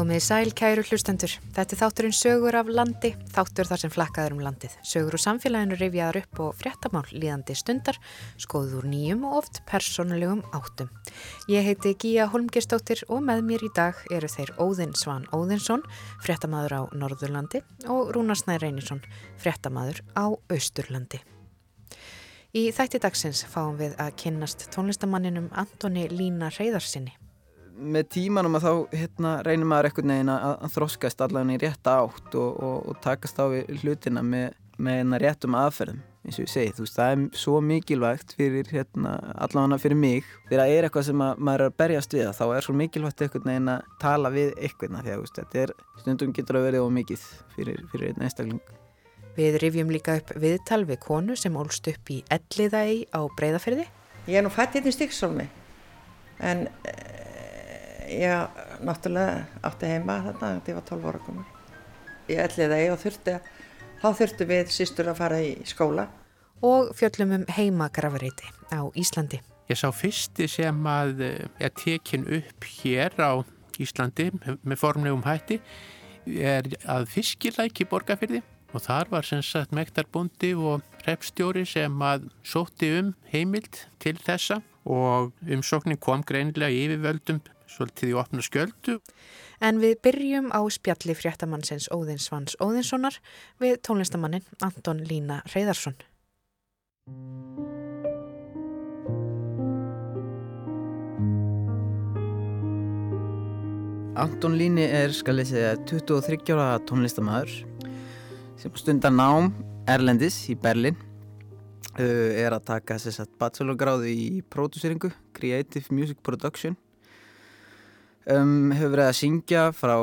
Komiði sæl, kæru hlustendur. Þetta er þátturinn sögur af landi, þáttur þar sem flakkaður um landið. Sögur úr samfélaginu rifjaðar upp og fréttamál líðandi stundar, skoður úr nýjum og oft personulegum áttum. Ég heiti Gíja Holmgerstóttir og með mér í dag eru þeir Óðinn Svan Óðinsson, fréttamaður á Norðurlandi og Rúnarsnæð Reynisson, fréttamaður á Austurlandi. Í þætti dagsins fáum við að kynnast tónlistamanninum Antoni Lína Reyðarsinni með tímanum að þá hérna, reynir maður ekkert neginn að, að þroskast allavega í rétta átt og, og, og takast á hlutina með, með réttum aðferðum eins og ég segi, þú veist, það er svo mikilvægt fyrir hérna, allavega fyrir mig. Þegar það er eitthvað sem að, maður er að berjast við þá er svo mikilvægt eitthvað neginn að tala við eitthvað, því að veist, þetta er stundum getur að verið ómikið fyrir, fyrir einn einstakling. Við rifjum líka upp viðtal við konu sem ólst upp í Elliðægi á Breiðafyrði Ég er nú fætt hérna í Stíksólmi en ég náttúrulega átti heima þarna þegar ég var 12 ára komur. Ég ætliði það og þurfti að, þá þurftu við sístur að fara í skóla. Og fjöllum um heimagrafareiti á Íslandi. Ég sá fyrsti sem að eh, er tekin upp hér á Íslandi með formlegum hætti er að fiskilæki borgarfyrði og þar var sem sagt mektarbundi og repstjóri sem að sótti um heimild til þessa og umsóknin kom greinlega yfirvöldum svolítið í opna skjöldu. En við byrjum á spjalli fréttamannsins Óðinsvans Óðinssonar við tónlistamannin Anton Lína Reyðarsson. Anton Líni er, skal ég segja, 23 ára tónlistamæður sem stundar nám Erlendis í Berlin er að taka þess að bachelorgráðu í pródúseringu, Creative Music Production um, hefur verið að syngja frá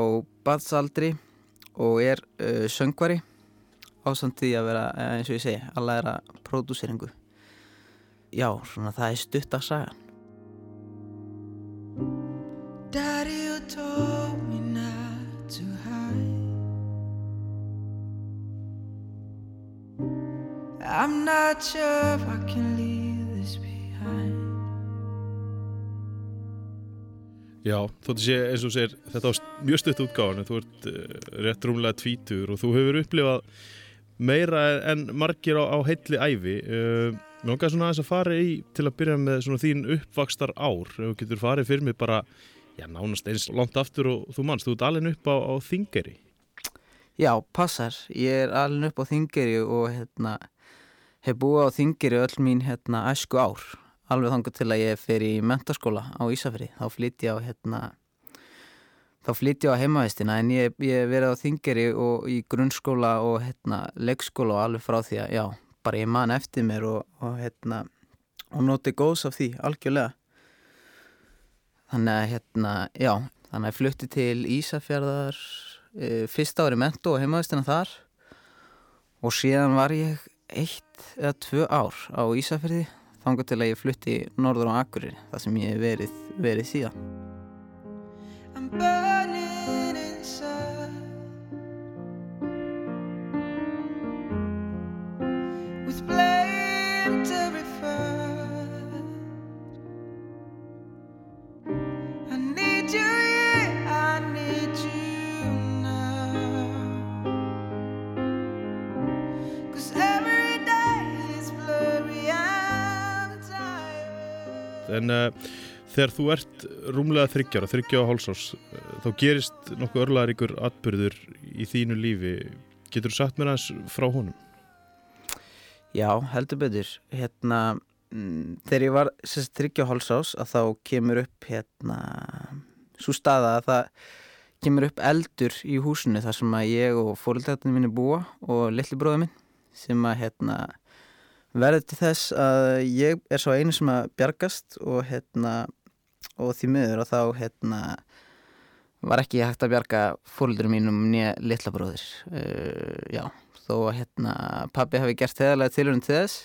badsaldri og er uh, söngvari ásamt því að vera, eh, eins og ég segi, að pródúseringu. Já, svona það er stutt að saga. Daddy you told me I'm not sure if I can leave this behind. Já, þóttu sé eins og sér þetta á mjög stutt útgáðan þú ert uh, rétt rúmlega tvítur og þú hefur upplifað meira en margir á, á heilli æfi uh, mér langar svona aðeins að fara í til að byrja með svona þín uppvakstar ár. Ef þú getur farið fyrir mig bara já, nánast eins langt aftur og þú mannst þú ert alveg upp á, á Þingeri Já, passar, ég er alveg upp á Þingeri og hérna hef búið á Þingeri öll mín hérna æsku ár. Alveg þangar til að ég fer í mentaskóla á Ísafri þá flytti ég á hérna þá flytti ég á heimavistina en ég, ég verið á þingeri og í grunnskóla og hérna leggskóla og alveg frá því að já, bara ég man eftir mér og, og hérna og noti góðs af því, algjörlega. Þannig að hérna já, þannig að ég flytti til Ísafjörðar e, fyrsta ári mentu og heimavistina þar og síðan var ég eitt eða tvö ár á Ísafjörði þanga til að ég flutti norður á Akureyri þar sem ég verið, verið síðan En uh, þegar þú ert rúmlega þryggjara, þryggja á hálsás, þá gerist nokkuð örlaðaríkur atbyrður í þínu lífi. Getur þú sagt mér aðeins frá honum? Já, heldur betur. Hérna, mm, þegar ég var þryggja á hálsás að þá kemur upp hérna, svo staða að það kemur upp eldur í húsinu þar sem að ég og fóröldrættinu minni búa og litli bróði minn sem að hérna verður til þess að ég er svo einu sem að bjargast og hérna og því miður og þá hérna var ekki hægt að bjarga fólkdurum mínum nýja litla bróðir. Uh, já, þó að hérna pabbi hafi gert þegarlega tilhörun til þess.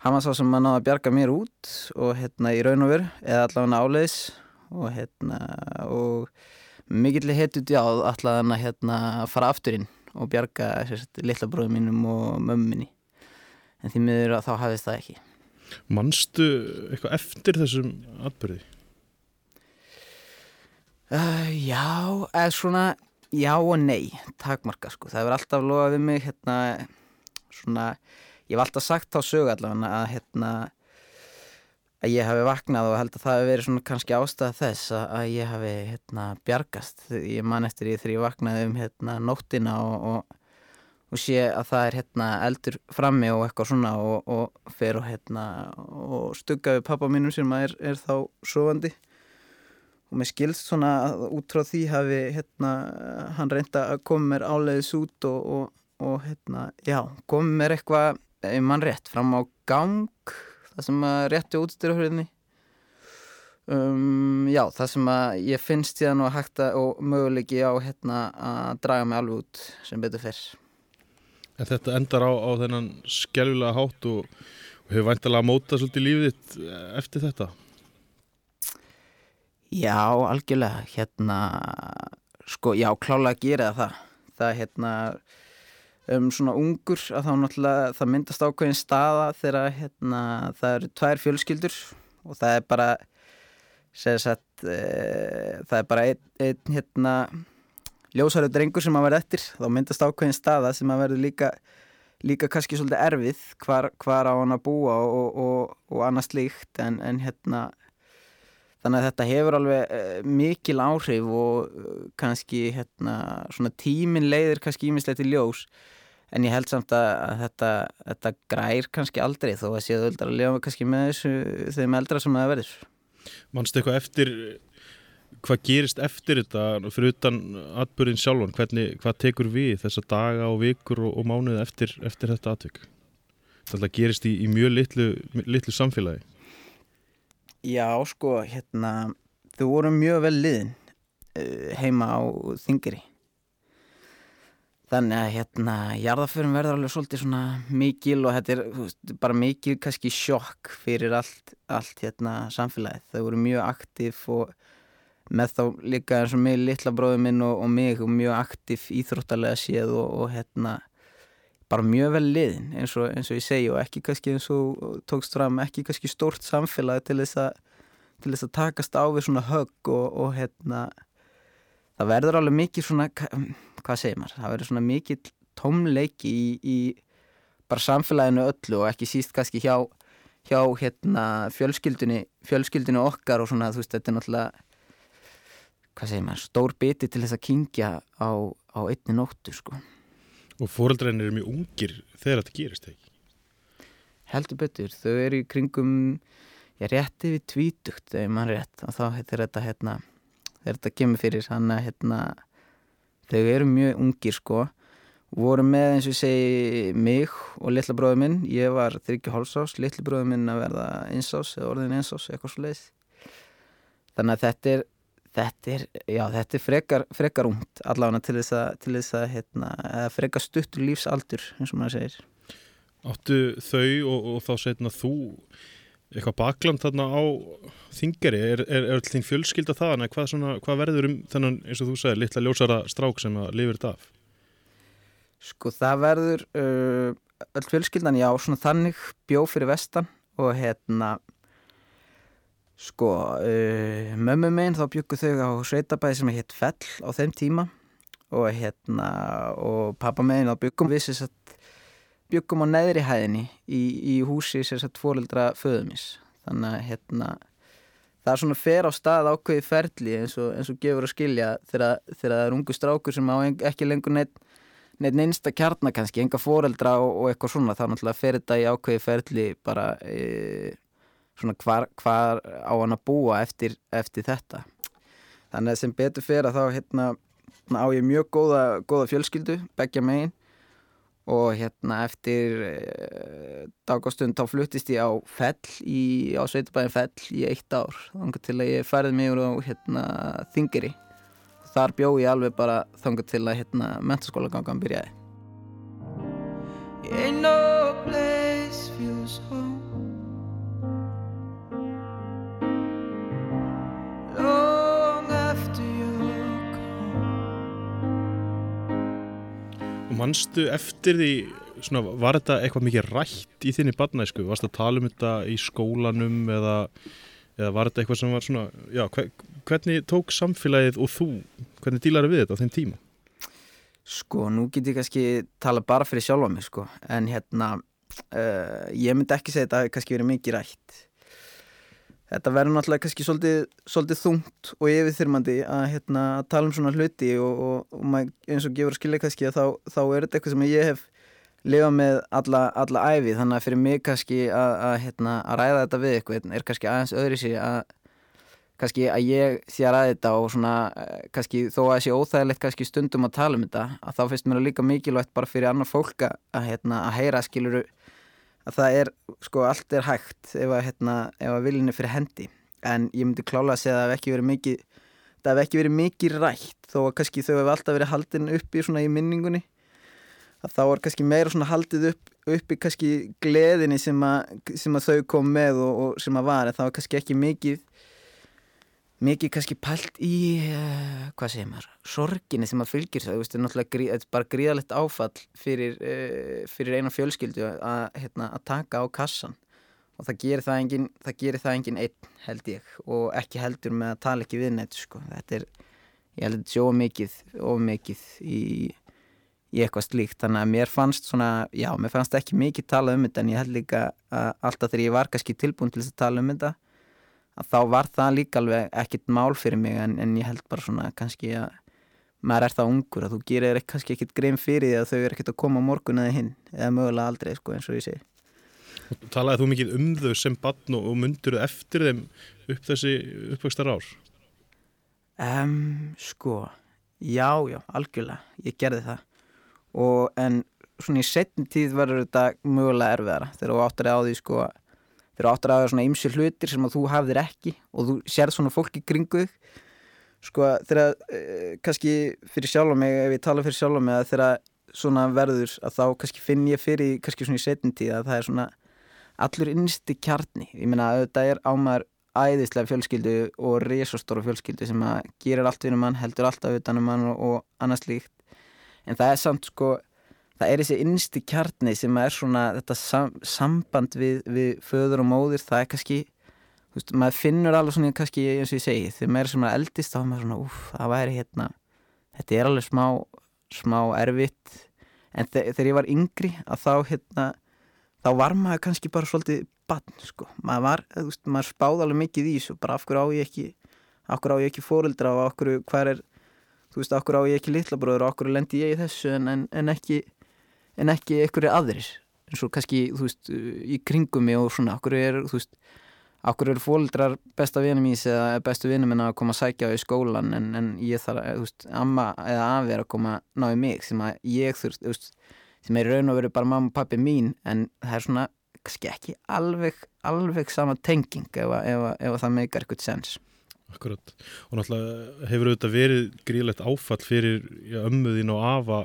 Hann var svo sem að náða að bjarga mér út og hérna í raun og veru eða allavega áleiðis. Og hérna og mikill hetut já allavega hann að hérna fara afturinn og bjarga sérst, litla bróðum mínum og mömminni en því miður að þá hafðist það ekki Manstu eitthvað eftir þessum atbyrði? Uh, já, eða svona, já og nei, takmarka sko. Það hefur alltaf loðað við mig, hérna, svona, ég hef alltaf sagt á sögu allavega að, hérna, að ég hafi vaknað og held að það hefur verið svona kannski ástæða þess að, að ég hafi, hérna, bjargast. Ég man eftir því þegar ég vaknaði um, hérna, nóttina og, og, og sé að það er, hérna, eldur frammi og eitthvað svona og, og fer og, hérna, og stugga við pappa mínum sem er, er þá sofandi. Og mér skilst svona að út frá því hafi hérna, hann reynda að koma mér áleiðis út og, og, og hérna, já, koma mér eitthvað ef mann rétt, fram á gang það sem að rétti útstyrjahörðinni um, já, það sem að ég finnst síðan og hægt að og möguleiki á hérna að draga mig alveg út sem betur fyrr En þetta endar á, á þennan skjálfilega hátt og, og hefur væntalega mótað svolítið lífið þitt eftir þetta Já, algjörlega, hérna, sko, já, klálega að gera það. Það, hérna, um svona ungur að þá náttúrulega, það myndast ákveðin staða þegar, hérna, það eru tvær fjölskyldur og það er bara, segja satt, e, það er bara einn, ein, hérna, ljósarður drengur sem að verða eftir, þá myndast ákveðin staða sem að verður líka, líka kannski svolítið erfið hvar, hvar á hann að búa og, og, og annað slíkt. En, en hérna, Þannig að þetta hefur alveg uh, mikil áhrif og uh, kannski hérna, svona tímin leiðir kannski ímislegt í ljós. En ég held samt að, að þetta, þetta grær kannski aldrei þó að séu öldra að lifa kannski með þessu þeim eldra sem það verður. Manstu eitthvað eftir, hvað gerist eftir þetta fyrir utan atbyrðin sjálfan, hvernig, hvað tekur við þessa daga og vikur og, og mánuði eftir, eftir þetta atvik? Þetta gerist í, í mjög litlu, litlu samfélagi. Já, sko, hérna, þau voru mjög vel liðin uh, heima á þingri. Þannig að, hérna, jarðaförum verður alveg svolítið svona mikil og þetta er veist, bara mikil kannski sjokk fyrir allt, allt hérna, samfélagið. Þau voru mjög aktíf og með þá líka eins og mig, litla bróður minn og, og mig og mjög aktíf íþróttalega séð og, og hérna, bara mjög vel liðin eins og, eins og ég segi og ekki kannski eins og tókst fram ekki kannski stórt samfélag til þess að, til þess að takast á við svona högg og, hérna það verður alveg mikið svona hvað segir maður, það verður svona mikið tómleiki í, í bara samfélaginu öllu og ekki síst kannski hjá, hjá hérna fjölskyldunni, fjölskyldunni okkar og svona þú veist þetta er náttúrulega hvað segir maður, stór biti til þess að kingja á, á einni nóttu sko. Og fóröldræðin eru mjög ungir þegar þetta gerist ekki? Heldur betur, þau eru í kringum, ég rétti við tvítugt ef mann rétt. Og þá heitir þetta hérna, þegar þetta kemur fyrir hann að hérna, þau eru mjög ungir sko, voru með eins og segi mig og litla bróður minn, ég var þryggju hálsás, litli bróður minn að verða einsás eða orðin einsás, eitthvað svo leiðis. Þannig að þetta er Þetta er, já, þetta er frekar, frekar ungt allavega til þess að, til þess að hérna, frekar stuttur lífsaldur eins og maður segir. Áttu þau og, og þá setna þú eitthvað bakland þarna á þingari, er, er, er þín fjölskylda það, en hvað, hvað verður um þennan, eins og þú segir, litla ljósara strák sem að lifir þetta af? Sko það verður uh, öll fjölskyldan, já, svona þannig bjó fyrir vestan og hérna Sko, uh, mömmu meginn þá byggu þau á sveitabæði sem heit Fell á þeim tíma og hérna, og pappa meginn þá byggum við sér satt, byggum á neðri hæðinni í, í húsi sér satt fórildra föðumis. Þannig að hérna, það er svona fer á stað ákveði ferli eins og, eins og gefur að skilja þegar, það er ungu strákur sem á ekki lengur neitt neitt einsta kjarnar kannski, enga fóreldra og, og eitthvað svona, þá náttúrulega fer þetta í ákveði ferli bara e, svona hvar, hvar á hann að búa eftir, eftir þetta. Þannig að sem betur fyrir að þá hérna á ég mjög góða, góða fjölskyldu begja megin. Og hérna eftir e, dagastund þá fluttist ég á fell í, á Sveitabæðin fell í eitt ár þannig til að ég færði mig úr á hérna þingiri þar bjó ég alveg bara þannig til að hérna mentaskóla gangan byrjaði. Ain't no place feels home Manstu eftir því, svona, var þetta eitthvað mikið rætt í þinni barnæsku? Varst það að tala um þetta í skólanum eða, eða var þetta eitthvað sem var svona, já, hvernig tók samfélagið og þú, hvernig dílar við þetta á þeim tíma? Sko, nú get ég kannski tala bara fyrir sjálfa mig, sko, en hérna, uh, ég myndi ekki segja þetta að það kannski verið mikið rætt. Þetta verður náttúrulega kannski svolítið, svolítið þungt og yfirþyrmandi að hérna, tala um svona hluti og, og, og maður, eins og gefur að skilja kannski að þá, þá er þetta eitthvað sem ég hef lifað með alla, alla æfi þannig að fyrir mig kannski að, að, hérna, að ræða þetta við eitthvað er kannski aðeins öðru sér að kannski að ég að ræða þetta og svona eh, kannski þó að það sé óþægilegt kannski stundum að tala um þetta að þá finnst mér líka mikilvægt bara fyrir annar fólk að, hérna, að heyra skiluru að það er sko allt er hægt ef að, hérna, að viljinni fyrir hendi. En ég myndi klála að segja að það hef ekki verið mikið það hef ekki verið mikið rætt þó að kannski þau hef alltaf verið haldin upp í svona í minningunni. Að þá er kannski meira svona haldið upp, upp í kannski gleðinni sem að, sem að þau kom með og, og sem að var en það var kannski ekki mikið mikið kannski pælt í uh, hvað segir maður, sorginni sem maður fylgir það, grí, þetta er bara gríðalegt áfall fyrir, uh, fyrir eina fjölskyldu að, hérna, taka á kassan og það gerir það, engin, það gerir það engin einn held ég og ekki heldur með að tala ekki við neitt sko. þetta er, ég held að þetta sé ómikið ómikið í, í eitthvað slíkt, þannig að mér fannst svona, já, mér fannst ekki mikið tala um þetta en ég held líka að alltaf þegar ég var kannski tilbúin til þess að tala um þetta að þá var það líka alveg ekkit mál fyrir mig en, en ég held bara svona kannski að maður er það ungur að þú gerir kannski ekkit grein fyrir því að þau er ekkit að koma morgun eða hinn eða mögulega aldrei sko eins og ég segi Talaði þú mikið um þau sem barn og myndur þau eftir þeim upp þessi uppvægstar ár? Um, sko já, já, algjörlega ég gerði það og en svona í setn tíð verður þetta mögulega erfiðara þegar þú áttur á því sko að þeir áttur að það er svona ymsi hlutir sem að þú hafðir ekki og þú sér svona fólki kringu þig. Sko þegar eh, kannski fyrir sjálf mig, ef ég tala fyrir sjálf mig að þegar svona verður að þá kannski finn ég fyrir kannski svona í setjum tíð að það er svona allur innsti kjarni. Ég meina þetta er ámar æðislega fjölskyldu og resastóra fjölskyldu sem að gerir allt við um hann, heldur alltaf utan um hann og, og annars líkt en það er samt sko það er þessi innsti kjarni sem er svona þetta sam, samband við, við föður og móðir, það er kannski þú veist, maður finnur alveg svona kannski eins og ég segi, þegar maður er svona eldist þá er maður svona, uff, það væri hérna þetta er alveg smá, smá erfitt. En þegar ég var yngri að þá hérna þá var maður kannski bara svolítið bann, sko, maður var, þú veist, maður spáð alveg mikið í þessu, bara af hverju á ég ekki af hverju á ég ekki fóreldra og af hverju, hver er þú veist, af hverju á ég ekki litlabróður og af hverju lendi ég í þessu en, en, en ekki en ekki einhverju aðrir. Eins og kannski, þú veist, í kringum mig og svona, okkur er, þú veist okkur eru fólkdrar besta vinum ís eða bestu vinum en að koma að sækja á í skólan en, en ég þarf, þú veist, amma eða afi er að koma að ná í mig sem að ég þú veist, sem er raun og veru bara mamma og pappi mín, en það er svona kannski ekki alveg, alveg sama tenging ef, ef, ef það meikar eitthvað sens. Akkurat, og náttúrulega hefur auðvitað verið gríðlegt áfall fyrir ömmuðin og afa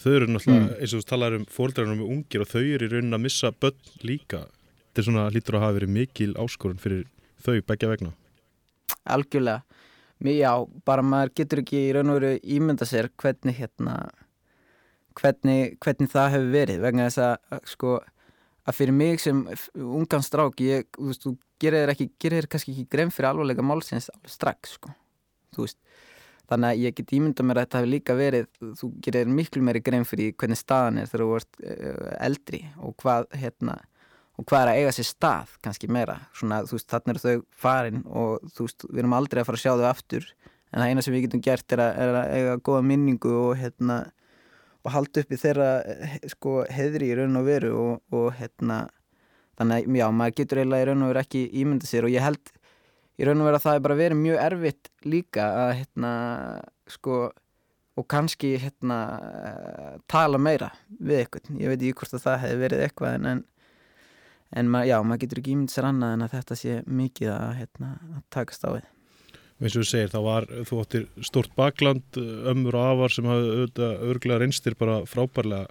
þau eru náttúrulega, mm. eins og þú talar um fóröldrarinn með ungir og þau eru í raunin að missa börn líka. Þetta er svona lítur að hafa verið mikil áskorun fyrir þau begja vegna. Algjörlega. Já, bara maður getur ekki í raun og veru ímynda sér hvernig hérna hvernig, hvernig það hefur verið vegna þess að sko að fyrir mig sem ungan strák ég, þú veist, þú gerir ekki, gerir kannski ekki grein fyrir alvarlega málsins strax sko, þú veist Þannig að ég get ímynda mér að þetta hefur líka verið, þú gerir miklu meiri grein fyrir hvernig staðan er þegar þú ert uh, eldri og hvað, hérna, og hvað er að eiga sér stað kannski meira. Svona, þú veist, þarna eru þau farin og þú veist, við erum aldrei að fara að sjá þau aftur en það eina sem við getum gert er að, er að eiga goða minningu og, hérna, og halda upp í þeirra sko, heðri í raun og veru og, og hérna, þannig að já, maður getur eiginlega í raun og veru ekki ímynda sér og ég held í raun og vera það er bara verið mjög erfitt líka að hérna sko og kannski hérna tala meira við eitthvað, ég veit ekki hvort að það hefði verið eitthvað en, en, en ma, já, maður getur ekki ímynd sér annað en að þetta sé mikið að, hérna, að takast á við. Eins og þú segir, þá var, þú óttir stort bakland, ömmur og afar sem hafði auðvitað örglega reynstir bara frábærlega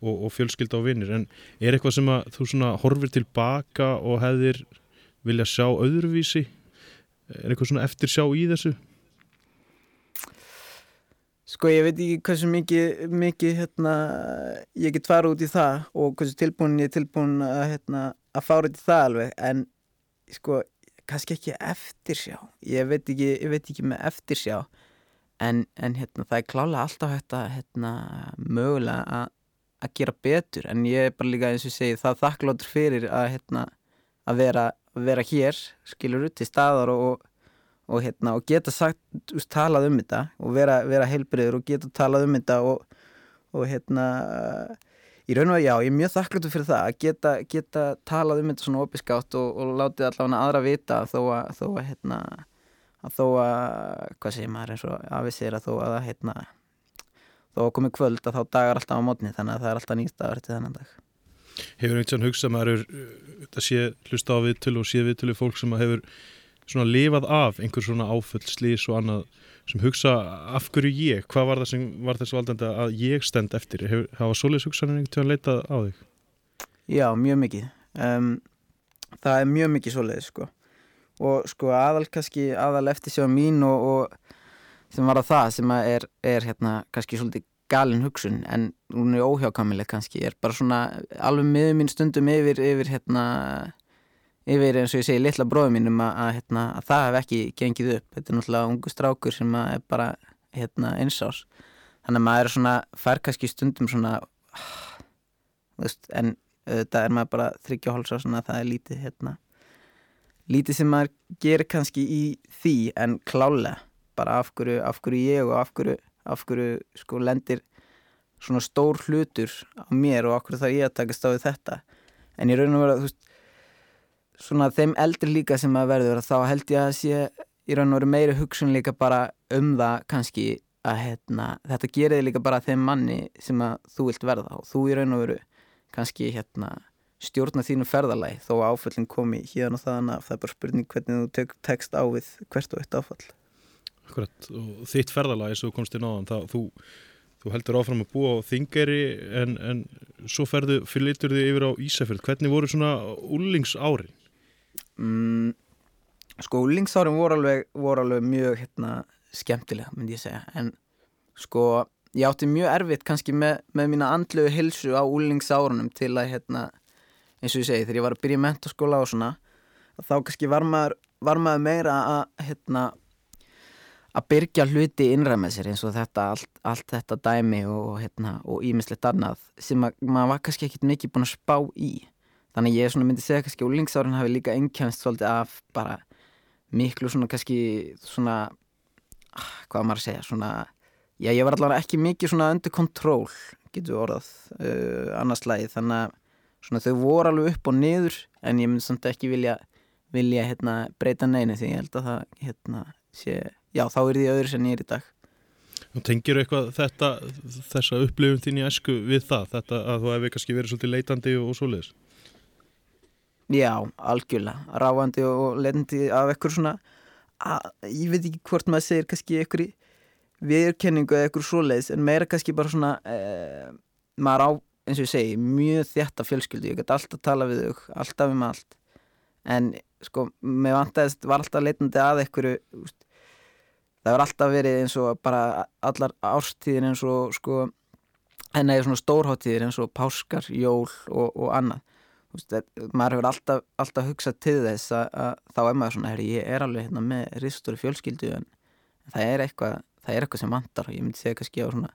og, og fjölskylda á vinnir en er eitthvað sem að þú svona horfir tilbaka og hefðir vilja sjá öðruvísi er eitthvað svona eftir sjá í þessu? Sko ég veit ekki hversu mikið, mikið hérna, ég get fara út í það og hversu tilbúin ég er tilbúin að, hérna, að fara út í það alveg en sko kannski ekki eftirsjá ég veit ekki, ég veit ekki með eftirsjá en, en hérna, það er klálega alltaf að hérna, mögulega að gera betur en ég er bara líka eins og segi það þakkláttur fyrir að, hérna, að vera, vera hér skilur í staðar og, og, hérna, og geta sagt, úst, talað um þetta og vera, vera heilbriður og geta talað um þetta og, og hérna Í raun og að já, ég er mjög þakkláttu fyrir það að geta, geta talað um þetta svona opiskátt og, og látið allavega aðra vita þó að, þó að, hérna, að þó að, hvað segir maður eins og afisir að þó að, hérna, þó að komið kvöld að þá dagar alltaf á mótni þannig að það er alltaf nýst dagar til þennan dag. Hefur einhvern veginn hugsað maður að sé hlusta á viðtölu og sé viðtölu fólk sem hefur svona lifað af einhver svona áföll, slís og annað sem hugsa af hverju ég, hvað var það sem var þess valdenda að ég stend eftir? Hefur, hafa solis hugsanir einhvern tíðan leitað á þig? Já, mjög mikið. Um, það er mjög mikið solis sko. Og sko aðal kannski, aðal eftir sjá mín og, og sem var að það sem er, er hérna kannski svolítið galin hugsun en hún er óhjákamileg kannski, er bara svona alveg miður mín stundum yfir, yfir hérna yfir eins og ég segi litla bróðum mínum að, að, hérna, að það hef ekki gengið upp. Þetta er náttúrulega ungu strákur sem er bara hérna, einsás þannig að maður er svona færkaski stundum svona veist, en þetta er maður bara þryggja hólsa svona að það er lítið hérna, lítið sem maður gerir kannski í því en klálega bara af hverju, af hverju ég og af hverju, af hverju sko lendir svona stór hlutur á mér og af hverju þarf ég að taka stáðið þetta? En ég raun og vera veist svona þeim eldri líka sem að verður þá held ég að sé í raun og veru meiri hugsun líka bara um það kannski að hérna, þetta gerir líka bara þeim manni sem að þú vilt verða og þú í raun og veru kannski hérna, stjórna þínu ferðalagi þó að áföllin komi hérna og þaðan af. Það er bara spurning hvernig þú tek, tekst á við hvert og eitt áfall Akkurat, og þitt ferðalagi sem þú komst í náðan það, þú, þú heldur áfram að búa á þingeri en, en svo ferðu, fylgir þið yfir á Ísafjörð. Hvernig voru svona úlingsárin? mm, sko úlingsárum voru alveg, voru alveg mjög hérna, skemmtilega myndi ég segja. En sko ég átti mjög erfitt kannski með, með mína andlu hilsu á úlingsárunum til að hérna, eins og ég segi þegar ég var að byrja í mentaskóla og svona þá kannski var maður, var maður meira að hérna að byrja hluti innræð með sér eins og þetta allt, allt þetta dæmi og hérna ímislegt annað sem að, maður var kannski ekkit mikið búin að spá í. Þannig ég myndi segja kannski úlingsárin hafi líka einkjænst svolítið af bara miklu svona kannski svona ah, hvað maður að segja svona já ég var allavega ekki mikið svona undir kontról getur orðað uh, annars lagi þannig að svona þau voru alveg upp og niður en ég myndi samt ekki vilja vilja hérna breyta neina því ég held að það hérna sé já þá er því öðru sem ég er í dag. Og tengir eitthvað þetta þessa upplifum þín í esku við það? Þetta að þú hefði kannski verið svolítið leitandi og, og svoleiðis? Já, algjörlega, ráandi og lendi af eitthvað svona að, ég veit ekki hvort maður segir kannski eitthvað viðurkenningu eða eitthvað svoleiðis en meira kannski bara svona eh, maður á, eins og ég segi, mjög þjætta fjölskyldu, ég get alltaf tala við þau alltaf um allt. En sko, með vantæðist var alltaf leitandi að eitthvað það var alltaf verið eins og bara allar árstíðin eins og sko, en eða svona stórháttíðir eins og páskar, jól og, og annað. Maður hefur alltaf, alltaf hugsað til þess að, að þá er maður svona, herri, ég er alveg hérna með ristur fjölskyldu en það er eitthvað, það er eitthvað sem vantar. Og ég myndi segja kannski á svona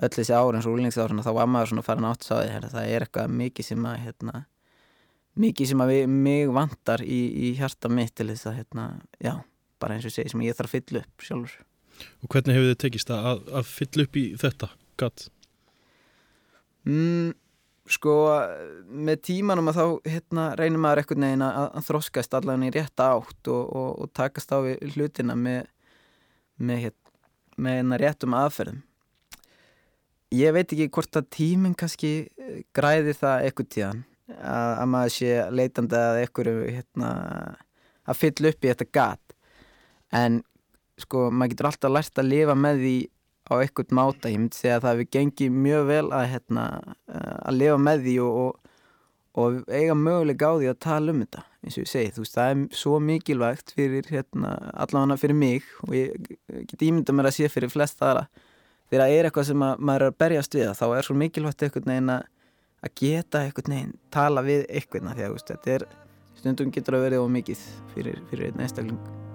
öll þessi ári eins og úlningsárið þá var maður svona farin átt sáði, herri, það er eitthvað mikið sem að hérna, mikið sem að við, mig vantar í, í hjarta mitt til þess að hérna, já, bara eins og segi sem ég þarf að fylla upp sjálfur. Og hvernig hefur þið tekist að, að fylla upp í þetta gatt? Mm, sko með tímanum að þá hérna, reynir maður ekkert neginn að, að þroskast allavega í rétta átt og, og, og takast á við hlutina með með, hérna, með hérna réttum aðferðum. Ég veit ekki hvort að tíminn kannski græði það ekkert tíðan að, að maður sé leitandi að ekkur hérna, að fylla upp í þetta gat en sko maður getur alltaf lært að lifa með því á einhvern máta, ég myndi segja að það hefur gengið mjög vel að, hérna, eh, að lifa með því og, og, og eiga mögulega á því að tala um þetta eins og ég segi, þú veist, það er svo mikilvægt fyrir, hérna, allavega fyrir mig og ég get ímynda mér að sé fyrir flest aðra, þegar það er eitthvað sem að, maður er að berjast við, þá er svo mikilvægt einhvern veginn að geta einhvern veginn tala við einhvern veginn, því að þetta er stundum getur það verið of mikið fyrir, fyrir einstakling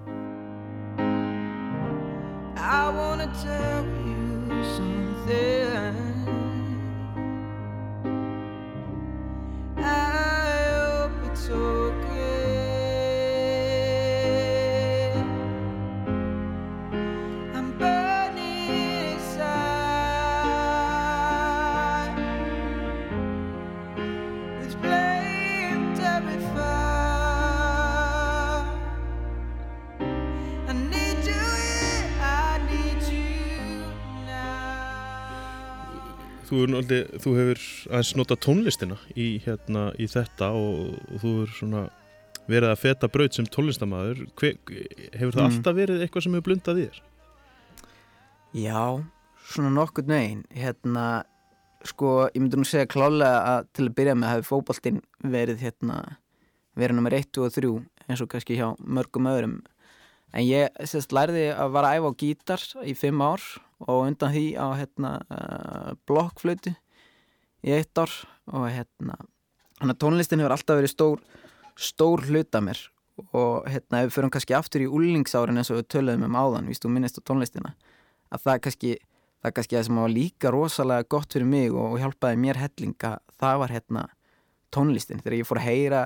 I wanna tell you something. I hope it's okay. Þú, náttúrulega- þú hefur aðeins nota tónlistina í, hérna, í þetta og, og þú hefur verið að feta braut sem tónlistamæður hefur það Mm. alltaf verið eitthvað sem hefur blundað þér? Já, svona nokkur negin hérna, sko, ég myndi nú segja klálega að til að byrja með hafi fótboltinn verið hérna, verið nummer 1, 2 og 3 eins og kannski hjá mörgum öðrum en ég sérst lærði að vara að æfa á gítar í 5 ár og undan því á hérna uh, blokkflötu í eitt ár og hérna hann að tónlistin hefur alltaf verið stór stór hluta mér og hérna ef við förum kannski aftur í úlningsárin eins og við töluðum um áðan, víst þú minnist á tónlistina að það er kannski það er kannski það sem var líka rosalega gott fyrir mig og hjálpaði mér hellinga það var hérna tónlistin. Þegar ég fór að heyra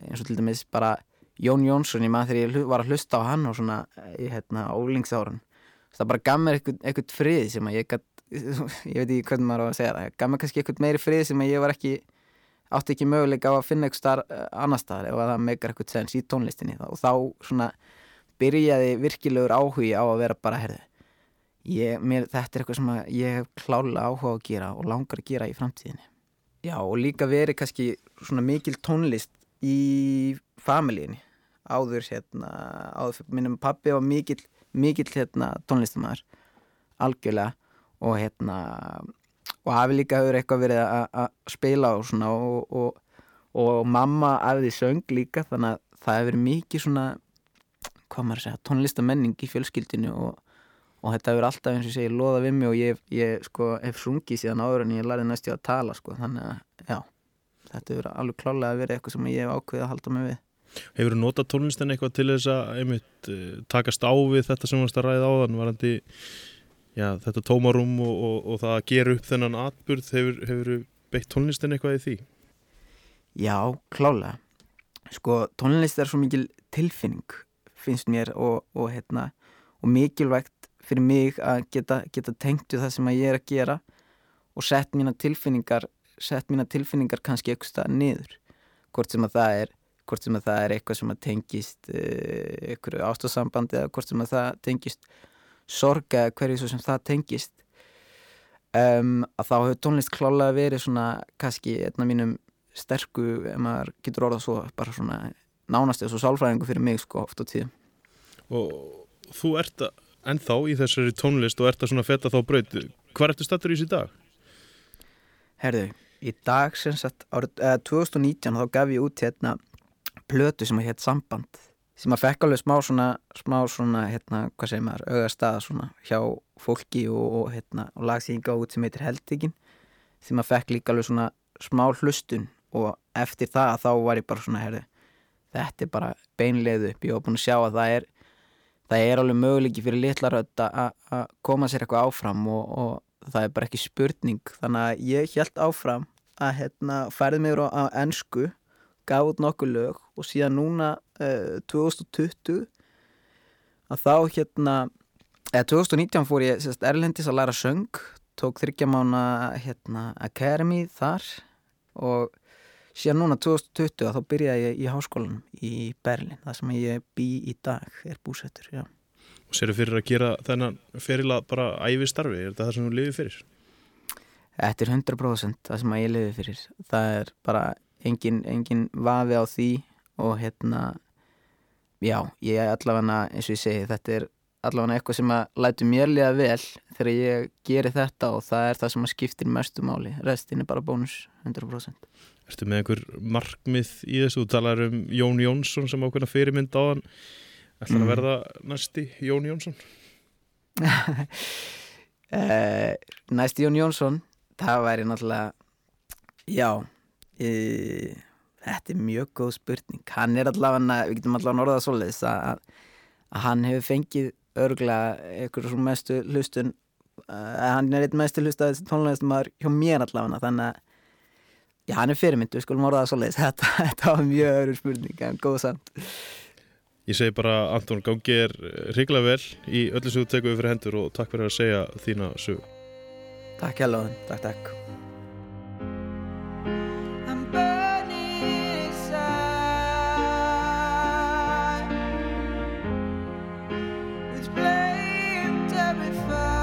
eins og til dæmis bara Jón Jónsson ég maður þegar ég var að hlusta á hann og svona í hérna ólingsárun það bara gaf mér eitthvað, frið sem að ég gat, ég veit ekki hvernig maður á að segja það gaf mér kannski eitthvað meiri frið sem að ég var ekki átti ekki möguleika á að finna eitthvað starf annar staðar ef að það meikar eitthvað sens í tónlistinni og þá svona byrjaði virkilegur áhugi á að vera bara herði ég, mér, þetta er eitthvað sem að ég hef klálega áhuga að gera og langar að gera í framtíðinni. Já og líka verið kannski svona mikil tónlist í familíinni áður hérna áður, minnum pappi var mikill mikill hérna tónlistamæður algjörlega. Og hérna og hafi líka hefur eitthvað verið að spila og svona og, og, og mamma æfði söng líka þannig að það hefur verið mikið svona hvað maður að segja, tónlistamenning í fjölskyldinu og, og þetta hefur alltaf eins og segi loða við mig og ég, ég sko hef sungið síðan áður en ég lærði næstu að tala sko. Þannig að já, þetta hefur alveg klálega verið eitthvað sem ég hef ákveðið að halda mig við Hefur þú notað tónlistin eitthvað til þess að einmitt uh, takast á við þetta sem varst að ræða áðan varandi já, þetta tómarum og, og, og það að gera upp þennan atburð hefur, hefur beitt tónlistin eitthvað í því? Já, klálega. Sko, tónlist er svo mikil tilfinning, finnst mér, og, og, hérna, og mikilvægt fyrir mig að geta, geta tengt við það sem ég er að gera og sett mína tilfinningar, sett mína tilfinningar kannski eitthvað niður. Hvort sem að það er, hvort sem að það er eitthvað sem að tengist uh, einhverju ástasambandi eða hvort sem að það tengist sorg eða hverju svo sem það tengist. Um, að þá hefur tónlist klálega verið svona kannski einna mínum sterku, ef maður getur orðað svo bara svona nánast eða svo sálfræðingu fyrir mig sko oft á tíðum Og þú ert að- ennþá í þessari tónlist og ert að svona feta þá braut. Hvað ertu stattur í þessi dag? Herðu, í dag sem sagt árið, eh, 2019 þá gaf ég út hérna plötu sem að hétt Samband. Sem að fekk alveg smá svona, smá svona hérna, hvað segir maður, auga staða svona hjá fólki og, og hérna og lag sem ég gaf út sem heitir Heldikinn sem að fekk líka alveg svona smá hlustun og eftir það þá var ég bara svona, herðu þetta er bara beinleið upp, ég var búin að sjá að það er það er alveg möguleiki fyrir litla rödd að koma sér eitthvað áfram og, og það er bara ekki spurning. Þannig að ég held áfram að hérna, færði mig á, á ennsku gaf út nokkuð lög og síðan núna uh, 2020 að þá hérna eða 2019 fór ég sérst, erlendis að læra söng tók þryggjamána hérna, Academy þar og síðan núna 2020 að þá byrjaði ég í háskólanum í Berlin það sem ég bý í dag er búsettur já. Og séru fyrir að gera þennan ferila bara æfi starfi? Er þetta það sem þú lifið fyrir? Þetta er 100% það sem ég lifi fyrir. Það er bara engin, engin vafi á því og hérna, já, ég er allavega, eins og ég segi, þetta er allavega eitthvað sem að lætu mér liða vel þegar ég geri þetta og það er það sem að skiptir mestu máli. Restin er bara bónus, 100%. Ertu með einhver markmið í þessu? Þú talar um Jón Jónsson sem ákveðna fyrirmynd á hann. Ætlar Mm. að verða næsti Jón Jónsson? Uh, næst Jón Jónsson það væri náttúrulega já e, Þetta er mjög góð spurning. Hann er allavega, við getum allavega orðað svoleiðis að, að hann hefur fengið örglega einhverjum svona mestu hlustun uh, hann er einn mestu hlustaði tónlistamæður hjá mér allavega þannig að já, hann er fyrirmyndu, skulum orðað svoleiðis þetta, þetta var mjög öðru spurning en góð samt. Ég segi bara Anton gangi er hrigla vel í öllu sem þú tekur fyrir hendur og takk fyrir að segja þína sögu. Takk hjálfum, takk takk. Terrified.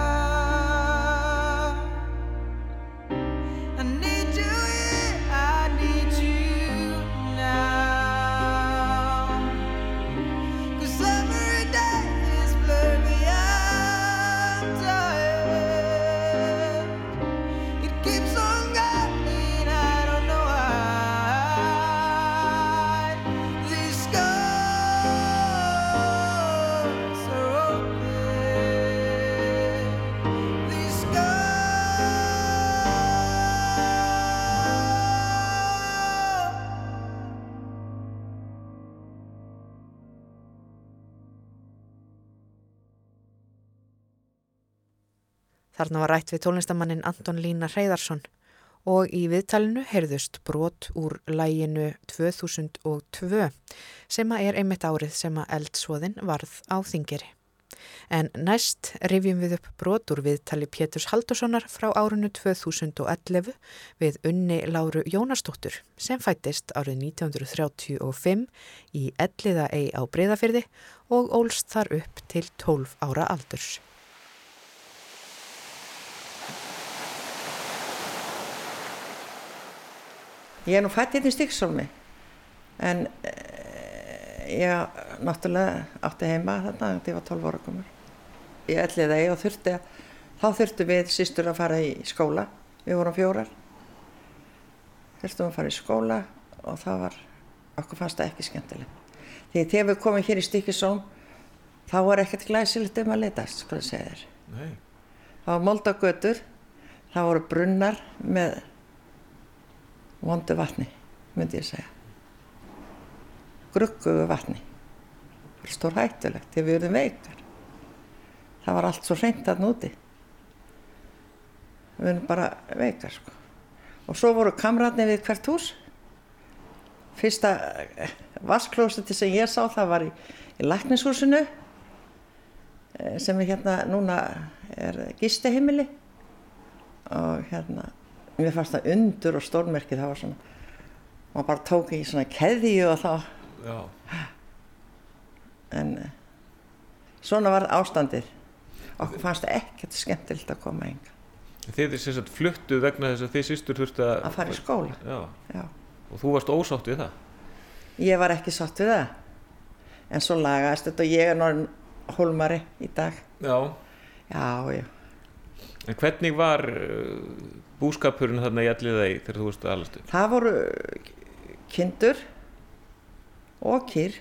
Þarna var rætt við tónlistamannin Anton Lína Hreyðarsson og í viðtalinu heyrðust brot úr læginu 2002 sem er einmitt árið sem að eldsvoðin varð á þingeri. En næst rifjum við upp brot úr viðtali Péturs Haldurssonar frá árinu 2011 við unni Láru Jónastóttur sem fættist árið 1935 í Elliða ei á Breiðafyrði og ólst þar upp til 12 ára aldurs. Ég er nú fætt hérna í Stíksólmi en eh, ég náttúrulega átti heima þarna þegar ég var 12 ára komur. Ég ætliði það og þurfti að, þá þurftu við sístur að fara í skóla. Við vorum fjórar. Þurftum að fara í skóla og það var, okkur fannst það ekki skemmtilegt. Því þegar við komum hér í Stíksólm þá var ekkert glæsilegt um að letast, sko að segja þér. Nei. Það var moldagötur, það voru brunnar með vondu vatni, myndi ég segja. Gruggugu vatni. Það var stór hættulegt þegar við erum veikar. Það var allt svo hreint þarna úti. Við erum bara veikar, sko. Og svo voru kamratni við hvert hús. Fyrsta vasklósiti sem ég sá það var í, í læknishúsinu eh, sem er hérna núna er gisteheimili og hérna mér fannst það undur og stórmerkið það var svona maður bara tók í svona keðju og þá Já. en eh, svona var ástandið okkur fannst það ekkert skemmtilegt að koma enga Þið sem sagt fluttuð vegna þess að þið sýstur þurftu að... að fara í skóla Já. já. Og þú varst ósátt við það? ég var ekki sátt við það en svo lagaðist þetta og ég er norðin hólmari í dag Já. já, já, En hvernig var uh, búskapurinn þarna í allir þeir þegar þú varst að alast upp? það voru kindur og kýr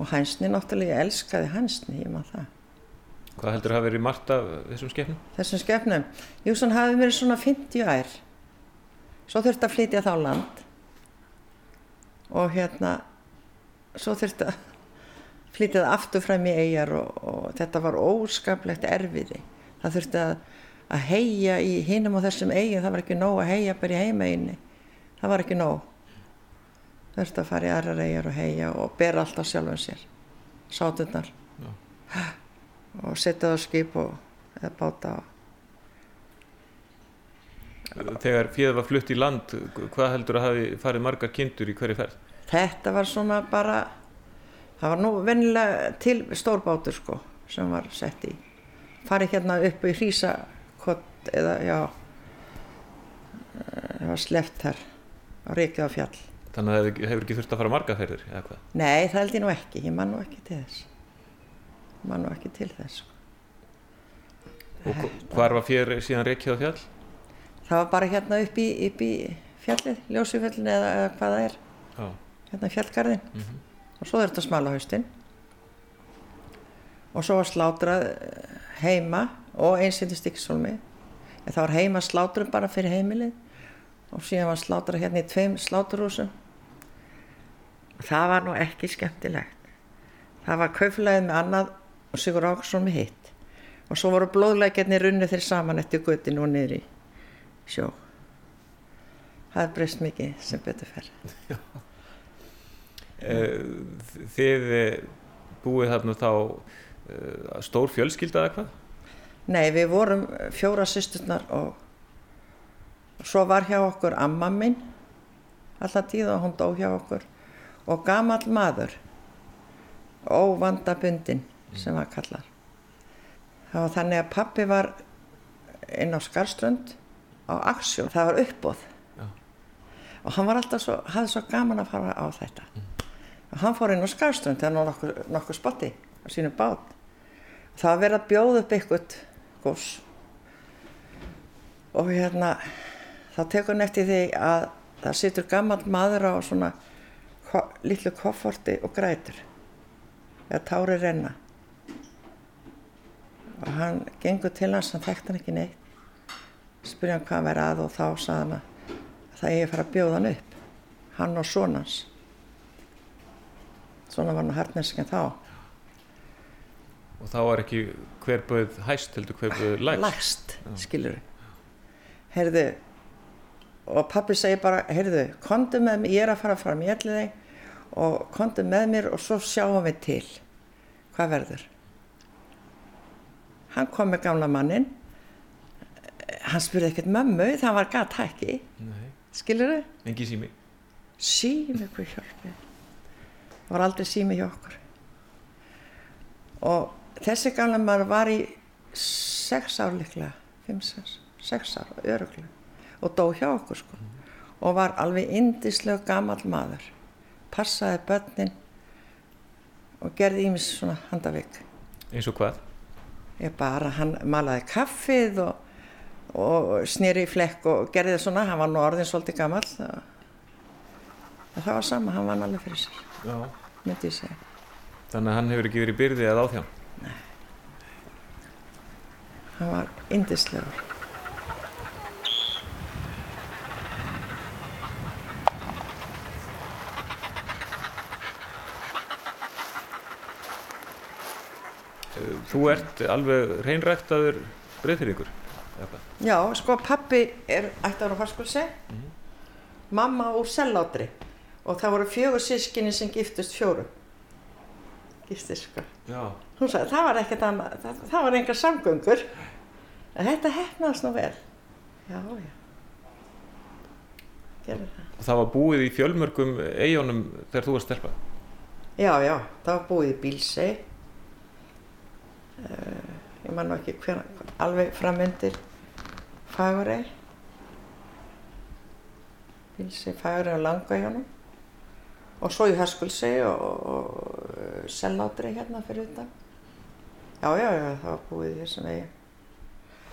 og hænsni náttúrulega ég elskaði hænsni, ég maður það Hvað heldur að hafa verið margt af þessum skepnum? þessum skepnum. Jússon hafi verið svona 50 ær. Svo þurfti að flytja þá land og hérna, svo þurfti að flytja það aftur fram í eigjar og, og þetta var óskaplegt erfiði. Það þurfti að, að heia í hinum og þessum eigin, það var ekki nóg að heia bara í heimeginni. Það var ekki nóg. Þurfti að fara í aðrar eigjar og heia og bera allt á sjálfum sér. Sáturnar. Og setja það á skip og eða báta og Þegar fjöð var flutt í land, hvað heldur að hafi farið margar kindur í hverju ferð? Þetta var svona bara, það var nú vennilega til stórbátur sko sem var sett í. Farið hérna upp í hrísakott eða já, eh, það var sleppt þar á Reykjavík fjall. Þannig að það hefur ekki þurft að fara margar ferðir, eða hvað? Nei, það held ég nú ekki, ég man nú ekki til þess. Man nú ekki til þess. Sko. Og hv- hvar var fjör síðan reykjað á fjall? Það var bara hérna upp í, upp í fjallið, ljósufjallin eða, eða hvað það er, Já. hérna fjallgarðin. Og svo er þetta smala haustinn. Og svo var slátrað eh, heima og eins inn í Stíksólmi. En það var heima slátrum bara fyrir heimilið. og síðan var slátra hérna í tveim sláturhúsum. Það var nú ekki skemmtilegt. Það var kauflæðið með annað og Sigur Áksson með hitt. Og svo voru blóðleikjarnir runnu þeir saman eftir guttinu og niður í sjó. Það er breyst mikið sem betur fer. Eh, Þið eh, búið þarna þá eh, stór fjölskylda eða hvað? Nei, við vorum fjóra sýsturnar og svo var hjá okkur amma minn alltaf tíð og hún dó hjá okkur. Og gamall maður óvandabundin sem var kallar. Það var þannig að pappi var inn á Skarströnd á Aksjó, það var uppbóð Já. og hann var alltaf svo, hafði svo gaman að fara á þetta. Og hann fór inn á Skarströnd þegar nokkuð, nokkuð spotti á sínum bát. Það var verið að bjóða upp eitthvað gós og hérna þá tekur hann eftir því að það situr gammal maður á svona ko litlu kofforti og grætur eða tári renna. Og hann gengur til hans hann þekkt hann ekki neitt. Spurði hann hvað væri að og þá sagði hann að það eigi að fara að bjóða hann upp hann og sonans svona var hann harneskinn þá Og þá var ekki hver bauð hæst heldur hver bauð lægst? lægst, skilur heyrðu og pappi segir bara, heyrðu kondu með mér, ég er að fara fram í elliði og kondu með mér og svo sjáum við til. Hvað verður? Hann kom með gamla mannin hann spurði ekkert mömmu það var hækki. Nei, skilur þau? engi sími. sími hvað hjálpið það var aldrei sími hjá okkur. Og þessi gamla maður var í sex ár sex, sex ár, öruglega og dó hjá okkur sko og var alveg indislega gamall maður passaði börnin og gerði ímis svona handavik. Eins og hvað? ég bara, hann malaði kaffið og, og snýri í flekk og gerði það svona, hann var nú orðin svolítið gamall það, það var sama, hann vann alveg fyrir sér myndi ég segja. Þannig að hann hefur ekki verið í byrði að áþján. hann var indislegur Þú ert alveg reynræktaður breyðfyrringur. já, sko pappi er ættar á Farskulse mamma úr sellátri og það voru fjögur sískinni sem giftust fjórum giftist sko Já. Hún sagði, það var ekkert annað það, það var engar samgöngur en þetta hefnaðist nú vel já, já gerði það Og það var búið í fjölmörgum eigunum þegar þú varst stelpa. Já, já, það var búið í Bílsei. Uh, ég man nú ekki hver, alveg framöndir Fagurey. Bílsei, Fagurey og Langahjónum. Og svo í Höskulsei og, og uh, Sellátri hérna fyrir þetta. Já, já, já, það var búið þessum vegi.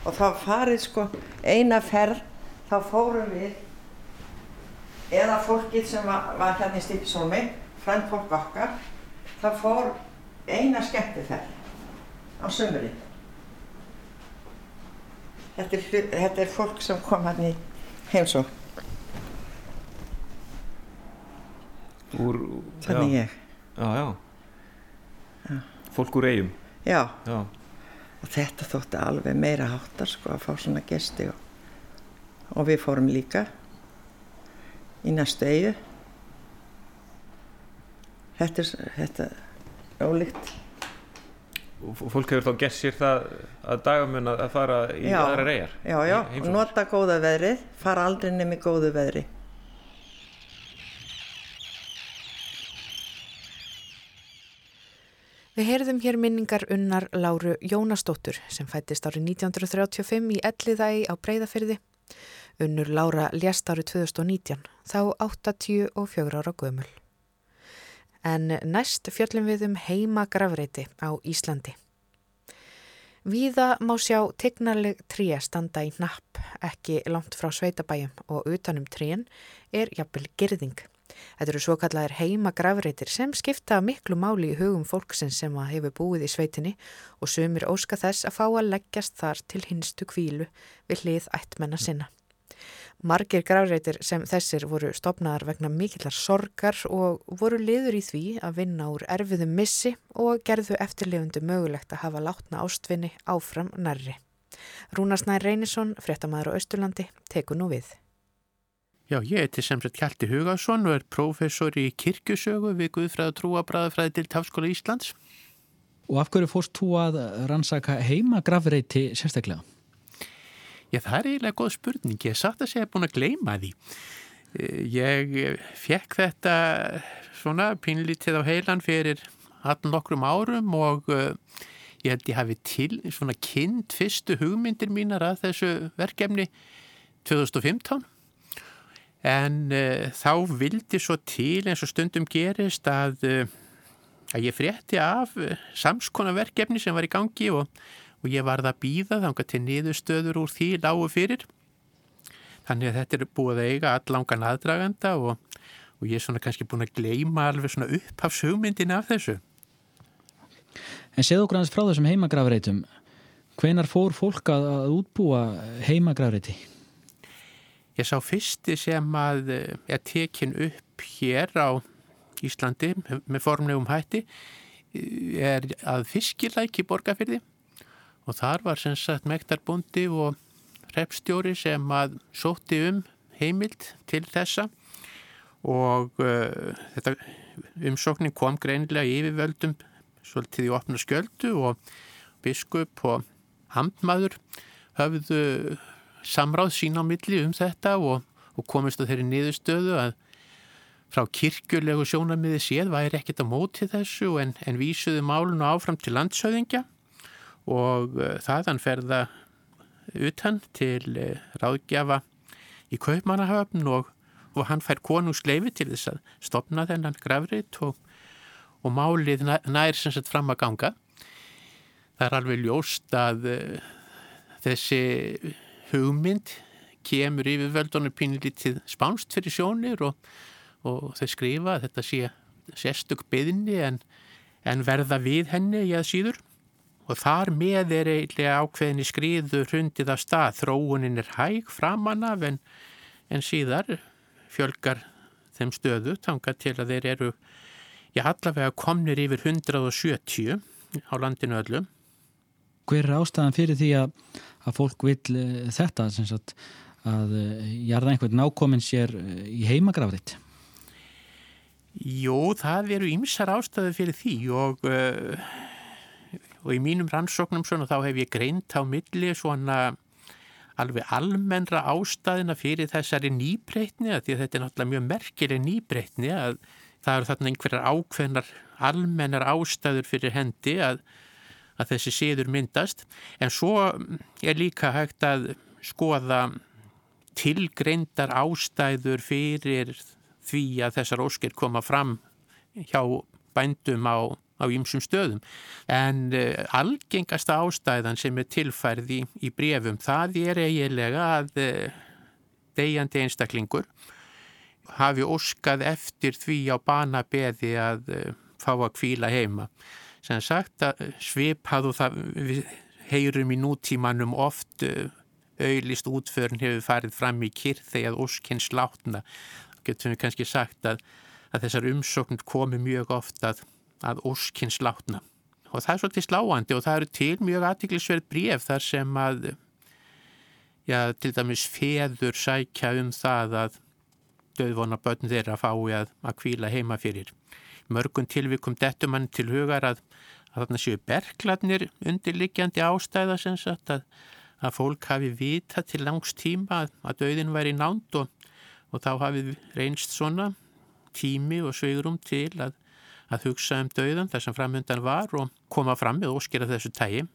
Og þá farið sko eina ferð, þá fórum við eða fólkið sem var, var hérna í Stípisólmi, frænd fólk okkar, það fór eina skemmtiferð á sömurinn. Þetta er, þetta er fólk sem kom hann í heimsók, Úr, þannig já. ég. Já, já. Fólk úr eigum. Já, Já. og þetta þótti alveg meira háttar sko að fá svona gesti og, og við fórum líka í næstu eigu. Þetta er, þetta er ólíkt. Og fólk hefur þá gert sér það að dagamun að fara í Já. aðra reyjar. Já, já, og nota góða veðrið, fara aldrei nefnir góðu veðri. Heyrðum hér minningar unnar Láru Jónasdóttur sem fættist árið 1935 í Elliðægi á Breiðafyrði. Unnur Lára lést árið 2019, þá 84 ára gömul. En næst fjöllum við um heimagrafreiti á Íslandi. Víða má sjá tegnarleg tré standa í napp, ekki langt frá sveitabæjum og utanum trén er jafnvel girðing. Þetta eru svo kallar heimagrafreitir sem skipta miklu máli í hugum fólksins sem að hefur búið í sveitinni og sumir óska þess að fá að leggjast þar til hinstu kvílu við hlið ættmenna sinna. Margir gravreitir sem þessir voru stopnaðar vegna mikillar sorgar og voru liður í því að vinna úr erfiðum missi og gerðu eftirlifundu mögulegt að hafa látna ástvinni áfram nærri. Rúnarsnær Reynisson, fréttamaður á Östurlandi, teku nú við. Já, ég heiti sem sagt Hjalti Hugarsson og er prófessor í kirkjusögu við Guðfræð og trúabræðafræði til Tafskóla Íslands. Og af hverju fórst þú að rannsaka heima gravreiti sérstaklega? Já, það er eiginlega góð spurning. Ég satt að segja búin að gleyma því. Eh, Ég fekk þetta svona pínlítið á heilan fyrir allan nokkrum árum og uh, ég held ég hafi til svona kynnt fyrstu hugmyndir mínar að þessu verkefni 2015 en uh, þá vildi svo til eins og stundum gerist að, uh, að ég frétti af uh, samskona verkefni sem var í gangi og og ég varð að býða þanga til niðurstöður úr því lágu fyrir. Þannig að þetta er búið að eiga allangan aðdraganda og, og ég er svona kannski búin að gleima alveg svona upphafshugmyndin af þessu. En séð okkur aðeins frá þessum heimagrafreitum. Hvenar fór fólk að útbúa heimagrafreiti? Ég sá fyrsti sem að eh, er tekin upp hér á Íslandi með formlegum hætti eh, er að fiskilæki borgarfyrði og þar var sem sagt mektarbúndi og repstjóri sem að sótti um heimild til þessa. Og uh, þetta umsóknin kom greinilega í yfirvöldum svolítið í opna skjöldu og biskup og hamdmaður höfðu samráð sín á milli um þetta og, og komist að þeirri niðurstöðu að frá kirkjulegu sjónamiði séð væri ekkert á móti þessu en, en vísuðu málun og áfram til landshöðingja og uh, þaðan ferða utan til uh, ráðgjafa í Kaupmannahöfn og, og hann fær konungsleifi til þess að stopna þennan grafrit og, og málið nær sem sagt fram að ganga. Það er alveg ljóst að uh, þessi hugmynd kemur yfir völdunum pínlítið spánst fyrir sjónir og, og þau skrifa að þetta sé sérstök byðni en, en verða við henni í að síður og þar með er eiginlega ákveðinni skriður hundið af stað. Þróunin er hæg framan af en, en síðar fjölgar þeim stöðu tanga til að þeir eru já, allavega komnir yfir 170 á landinu öllum. Hver er ástæðan fyrir því að, að fólk vil uh, þetta sagt, að uh, jarða einhvern nákominn sér uh, í heimagrafriðt? Jú, það eru ymsar ástæðu fyrir því og og í mínum rannsóknum svona þá hef ég greint á milli svona alveg almennra ástæðina fyrir þessari nýbreytni að því að þetta er náttúrulega mjög merkileg nýbreytni að það eru þarna einhverjar ákveðnar almennar ástæður fyrir hendi að, að þessi síður myndast en svo er líka hægt að skoða tilgreindar ástæður fyrir því að þessar óskir koma fram hjá bændum á á ýmsum stöðum. En uh, algengasta ástæðan sem er tilfærð í, brefum, það er eiginlega að uh, degjandi einstaklingur hafi óskað eftir því á banabeði að uh, fá að kvíla heima. Sem sagt að svipað og það við heyrum í nútímanum oft auðlist útförn hefur farið fram í kyrð þegar óskins látna. Getum við kannski sagt að, að þessar umsókn komi mjög oft að að óskins látna. Og það er svolítið sláandi og það eru til mjög aðtiklisverð bref þar sem að, já, til dæmis feður sækja um það að döðvona börn þeirra fái að, að kvíla heima fyrir. Mörgun tilvikum dettumann til hugar að, að þarna séu bergladnir undirliggjandi ástæða sem sagt að, að fólk hafi vita til langs tíma að, að döðin væri nánd og, og þá hafi reynst svona tími og sveigurum til að að hugsa um dauðan þar sem framöndan var og koma fram með óskera þessu tægi.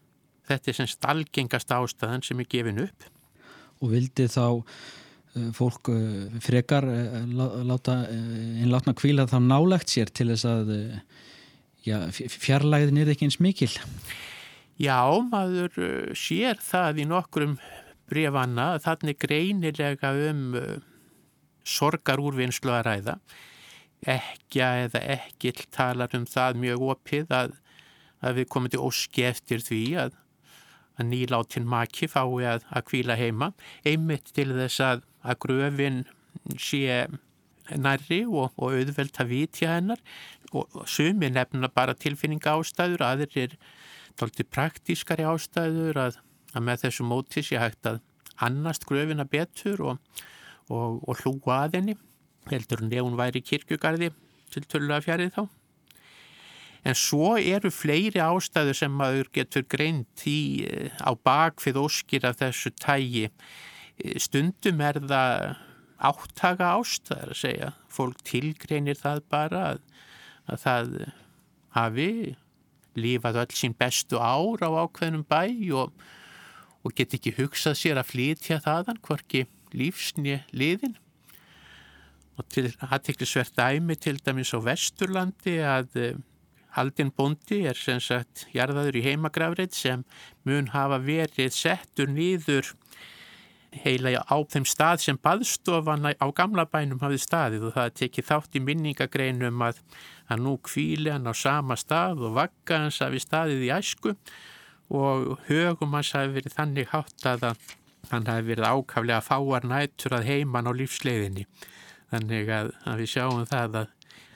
Þetta er sem stalgengast ástæðan sem er gefin upp. Og vildi þá uh, fólk uh, frekar uh, láta einlátna kvíla þá nálegt sér til þess að já, fjarlæðin er ekki eins mikil? Já, maður sér það í nokkrum brefanna þannig greinilega um sorgar úrvinnslu að ræða ekja eða ekkill talar um það mjög opið að, að við komum til óski eftir því að, að nýláttinn maki fái að, að kvíla heima einmitt til þess að gröfin sé nærri og, og auðvelt að vitja hennar og, sumi nefna bara tilfinninga ástæður, aðrir er tólti praktískari ástæður að, að með þessu móti sé hægt að annast gröfina betur og, og, og hlúa að henni heldur en ef hún væri í kirkjugarði til tölulega fjarið þá. En svo eru fleiri ástæður sem maður getur greint í eh, á bakfið óskir af þessu tægi. Stundum er það áttaga ást, það er að segja. Fólk tilgreinir það bara að, að það hafi lífað öll sín bestu ár á ákveðnum bæ og, og get ekki hugsað sér að flytja þaðan, hvorki lífsni liðin. Og til aðteklisvert dæmi til dæmis á Vesturlandi að Haldin Bondi er sem sagt jarðaður í heimagrafrið sem mun hafa verið settur nýður heila á þeim stað sem baðstofan á gamla bænum hafið staðið og það tekið þátt í minningagreinum að, að nú kvíli hann á sama stað og vakka hans hafi staðið í æsku og högum hans hafi verið þannig hátt að hann hafi verið ákaflega fáar nættur að heiman á lífsleiðinni. Þannig að, að við sjáum það að,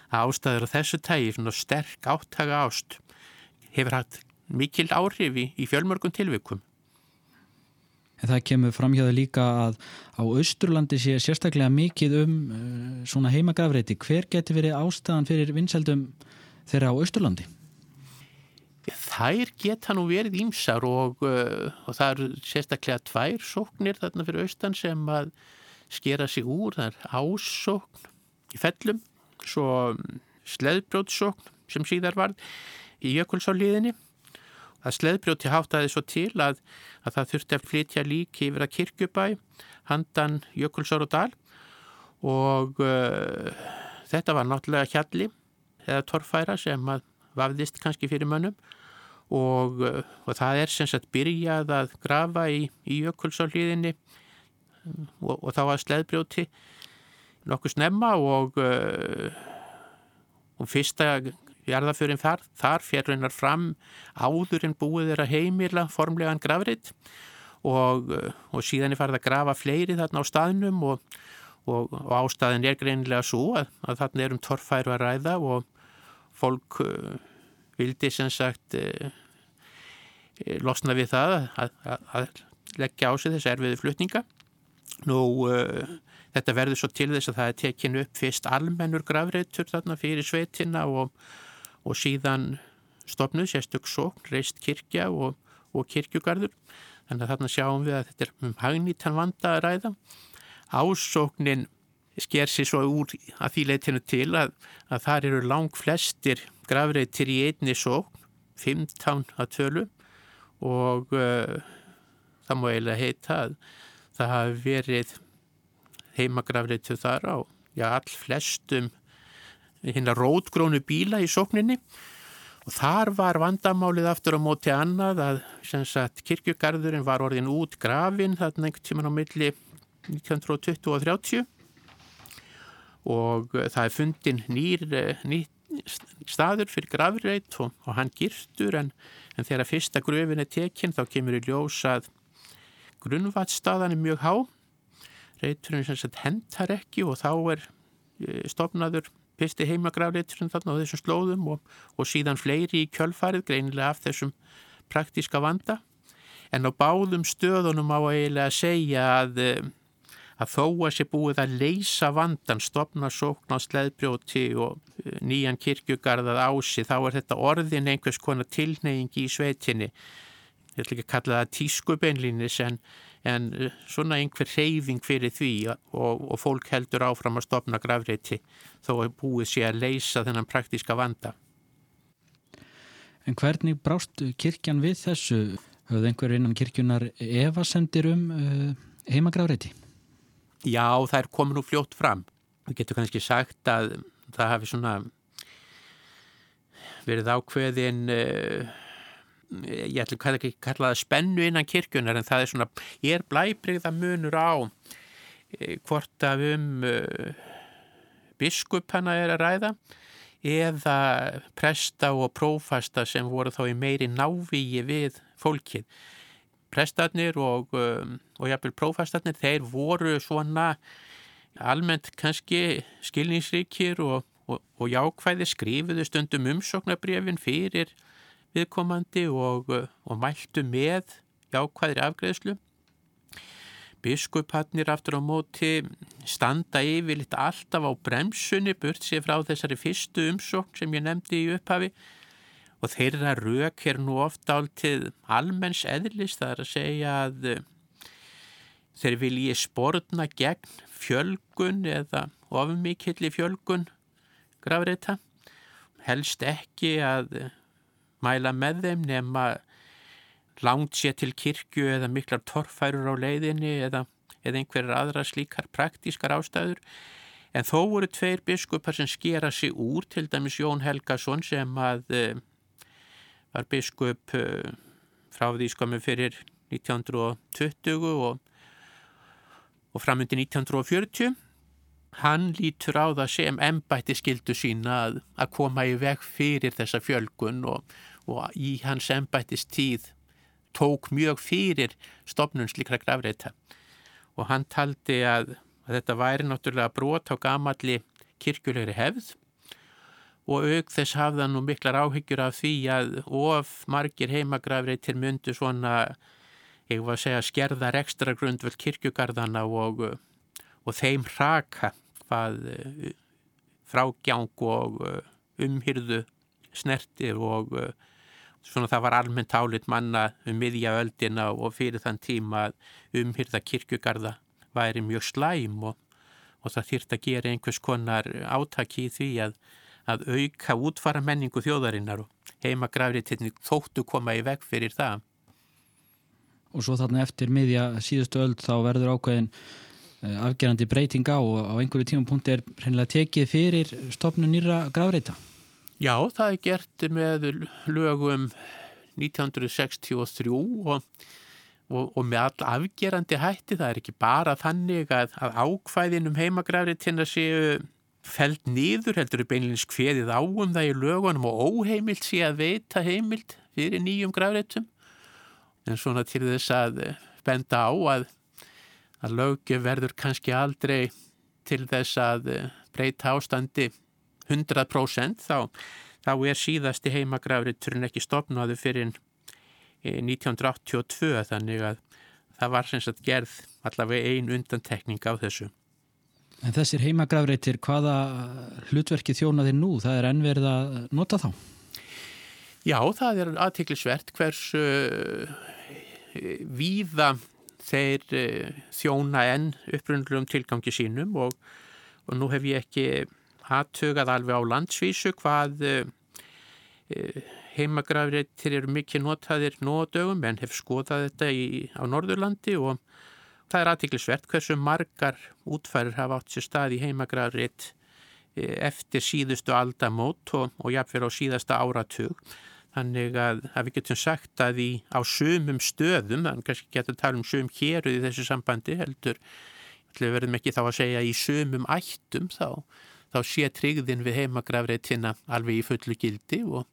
að ástæður á þessu tægi, svona sterk áttaga ást, hefur hatt mikil áhrif í, í fjölmörgum tilvikum. En það kemur framhjáðu líka að á Östurlandi sé sérstaklega mikið um uh, svona heimagrafreiti. Hver getur verið ástæðan fyrir vinsældum þeirra á Östurlandi? Þær geta nú verið ímsar og, uh, og það eru sérstaklega tvær sóknir þarna fyrir austan sem að skera sig úr. Það er ásókn í fellum, svo sleðbrótsókn sem síðar var í jökulsáliðinni að sleðbrjóti háttaði svo til að, að það þurfti að flytja líki yfir að kirkjubæ, handan Jökulsár og Dal. Og uh, þetta var náttúrulega hjalli eða torfæra sem að vafðist kannski fyrir mönnum. Og, uh, og það er sem sagt byrjað að grafa í, í Jökulsárliðinni og, og þá að sleðbrjóti nokkuð snemma og, uh, og fyrsta jarðaförin þar, þar fyrir hennar fram áður en búið að heimila formlegan gravrit og, og síðan er farið að grafa fleiri þarna á staðnum og, og, og ástæðin er greinilega svo að, að þarna er um torfæru að ræða og fólk uh, vildi sem sagt uh, losna við það að, að, að leggja á sig þessi erfiði flutninga. Nú uh, þetta verður svo til þess að það er tekinu upp fyrst almennur gravreitur þarna fyrir sveitina og og síðan stopnuð sérstök sókn, reist kirkja og, og kirkjugarður. Þannig að þarna sjáum við að þetta er um hagnýtan vanda að ræða. Ásóknin sker sér svo úr að því leitinu til að, að þar eru lang flestir grafreitir í einni sókn, 15 að tölu og uh, það má eiginlega heita að það hafi verið heimagrafreitu þar á já, all flestum hérna rótgrónu bíla í sókninni. Og þar var vandamálið aftur á móti annað að sagt, kirkjugarðurinn var orðin út grafin þarna einhvern tíman á milli 1920 og 30 og það er fundin nýr, nýr staður fyrir grafreit og, og hann girtur en, en þegar fyrsta gröfin er tekinn þá kemur í ljós að grunnvatsstaðan er mjög há. Reiturinn sem sagt hendar ekki og þá er stopnaður fyrsti heimagrafleiturinn þarna á þessum slóðum og, og síðan fleiri í kjölfarið greinilega af þessum praktíska vanda. En á báðum stöðunum á eiginlega að segja að, eh, að þó að sé búið að leysa vandan stopna sókn á sleðbrjóti og eh, nýjan kirkjugarðað ási þá er þetta orðin einhvers konar tilneying í sveitinni. Ég ætla ekki að kalla það tískubeinlínis en en eh, svona einhver reyfing fyrir því og, og fólk heldur áfram að stopna gravreiti þó að búið sé að leysa þennan praktíska vanda. En hvernig brást kirkjan við þessu? Hafðu einhver innan kirkjunar evasendir um uh, heimagravreiti? Já, það er komin úr fljótt fram. Við getum kannski sagt að það hafi svona verið ákveðin... Uh, ég ætlum hvað ekki að kalla það spennu innan kirkjunar en það er svona, ég er blæbrigða munur á e, hvort af um e, biskupana er að ræða eða presta og prófasta sem voru þá í meiri návíi við fólkið. prestarnir og, um, og jafnvel prófastarnir, þeir voru svona almennt kannski skilningsríkir og, og, og jákvæði skrifuðu stundum umsóknabrefin fyrir viðkomandi og, og mæltu með jákvæðri afgreðslu. Biskupatnir aftur á móti standa yfirleitt alltaf á bremsunni burt sér frá þessari fyrstu umsókn sem ég nefndi í upphafi og þeirra rauk er nú ofta áltið almenns eðlis það er að segja að eh, þeir vilji spórna gegn fjölgun eða ofumikilli fjölgun grafreita helst ekki að eh, mæla með þeim nema langt sé til kirkju eða miklar torfærur á leiðinni eða, eða einhverjar aðra slíkar praktískar ástæður. En þó voru tveir biskupar sem skera sig úr til dæmis Jón Helgason sem að uh, var biskup uh, frá því skoðum fyrir 1920 og, og framöndi 1940 hann lítur á það sem embætti skildu sína að, að koma í veg fyrir þessa fjölgun og, og í hans embættist tíð tók mjög fyrir stopnun slikra grafreita og hann taldi að, að þetta væri náttúrulega brot á gamalli kirkjulegri hefð og auk þess hafða nú miklar áhyggjur af því að of margir heimagrafreitir myndu svona, ég var að segja, skerðar ekstra grundvöld kirkjugarðana og, og þeim raka hvað frágjáng og umhyrðu snertir og svona það var almennt álit manna um miðja öldina og fyrir þann tíma að umhyrða kirkjugarða væri mjög slæm og, og það þýrt að gera einhvers konar átaki í því að, að auka útfara menningu þjóðarinnar og heimagrafriðtinni þóttu koma í veg fyrir það. Og svo þarna eftir miðja síðustu öld þá verður ákveðin eh, afgerandi breyting á og á einhverju tímum punkti er reynilega tekið fyrir stopnu nýra grafreita. Já, það er gert með lögum 1963 og, og, og með all afgerandi hætti. Það er ekki bara þannig að, að ákvæðinum heimagræðritina séu feld nýður, heldur er beinleins hveðið á um það í lögunum og óheimilt sé að veita heimilt fyrir nýjum græðritum. En svona til þess að benda á að, að lögum verður kannski aldrei til þess að breyta ástandi 100% þá, þá er síðasti heimagrafriturinn ekki stopnaðu fyrir 1982 þannig að það var sem sagt gerð allavega ein undantekning á þessu. En þessir heimagrafritir, hvaða hlutverki þjónaðir nú? Það er ennverð að nota þá? Já, það er aðtiklisvert hversu uh, víða þeir uh, þjóna enn upprundlum tilgangi sínum og, og nú hef ég ekki aðtugað alveg á landsvísu hvað uh, heimagrafreitir eru mikið notaðir nódögum en hef skoðað þetta í, á Norðurlandi og það er aðtiklisvert hversu margar útfærir hafa átt sér stað í heimagrafreit eftir síðustu aldamót og, og jáfnvegar á síðasta áratug. Þannig að, að við getum sagt að í, á sumum stöðum, þannig að kannski getum tala um sum héruð í þessu sambandi heldur, verðum ekki þá að segja í sumum ættum þá þá sé tryggðin við heimagrafreitina alveg í fullu gildi og,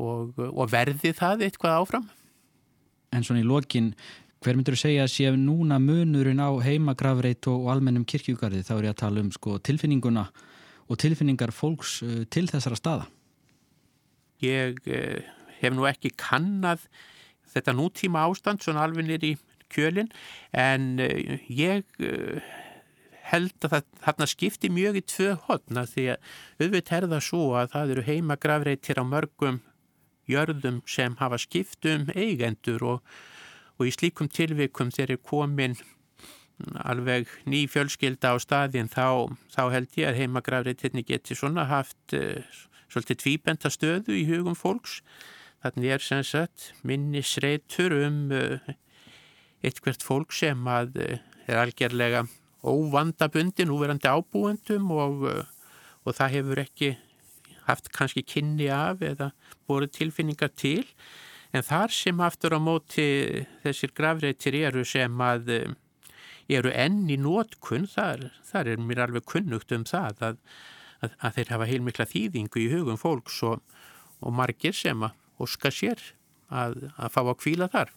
og, og verði það eitthvað áfram. En svona í lokin, hver myndur þú segja að sé núna munurinn á heimagrafreit og almennum kirkjugarði? Þá er ég að tala um sko, tilfinninguna og tilfinningar fólks uh, til þessara staða. Ég uh, hef nú ekki kannad þetta nútíma ástand svona alveg nýri kjölinn en uh, ég held að þarna skipti mjög í tvö hodna því að auðvitað er það svo að það eru heimagrafreitir á mörgum jörðum sem hafa skiptum eigendur og, og í slíkum tilvikum þeir eru komin alveg ný fjölskylda á staðin þá, þá held ég að heimagrafreitirni geti svona haft svolítið tvíbenta stöðu í hugum fólks. Þannig er sem sagt minni sreitur um uh, eitthvert fólk sem að uh, er algjörlega óvandabundi núverandi ábúendum og, uh, og það hefur ekki haft kannski kynni af eða voru tilfinningar til. En þar sem aftur á móti þessir gravreitir eru sem að eru enn í nótkunn þar, þar er mér alveg kunnugt um það að, að, að þeir hafa heilmikla þýðingu í hugum fólks og, og margir sem að óska sér að, að fá að kvíla þar.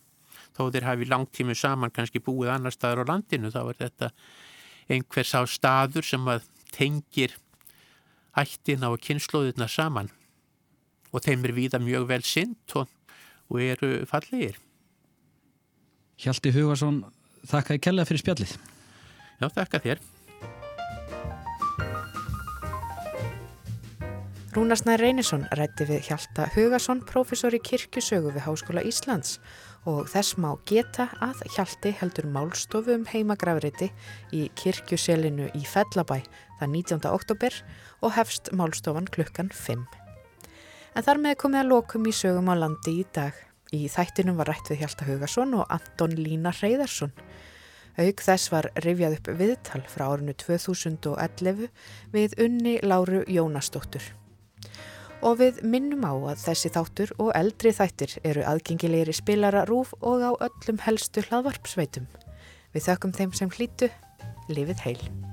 þó þeir hafi langtímu saman kannski búið annar staðar á landinu þá er þetta einhver sá staður sem að tengir ættina og kynnslóðina saman og þeim er víða mjög vel sint og, og eru fallegir. Hjalti Hugarsson, þakka ég kella fyrir spjallið. Já, þakka þér. Rúnarsnær Reynisson rætti við Hjalta Hugarsson, professor í kirkjusögu við Háskóla Íslands og þess má geta að Hjalti heldur málstofu um heimagrafriti í kirkjuselinu í Fellabæ það 19. oktober og hefst málstofan klukkan 5. En þar með komið að lokum í sögum á landi í dag. Í þættinum var rætt við Hjalta Hugarsson og Anton Lína Reyðarsson. Auk þess var rifjað upp viðtal frá árinu 2011 við unni Láru Jónasdóttur. Og við minnum á að þessi þáttur og eldri þættir eru aðgengilegri spilara rúf og á öllum helstu hlaðvarpsveitum. Við þökkum þeim sem hlýtu, lifið heil.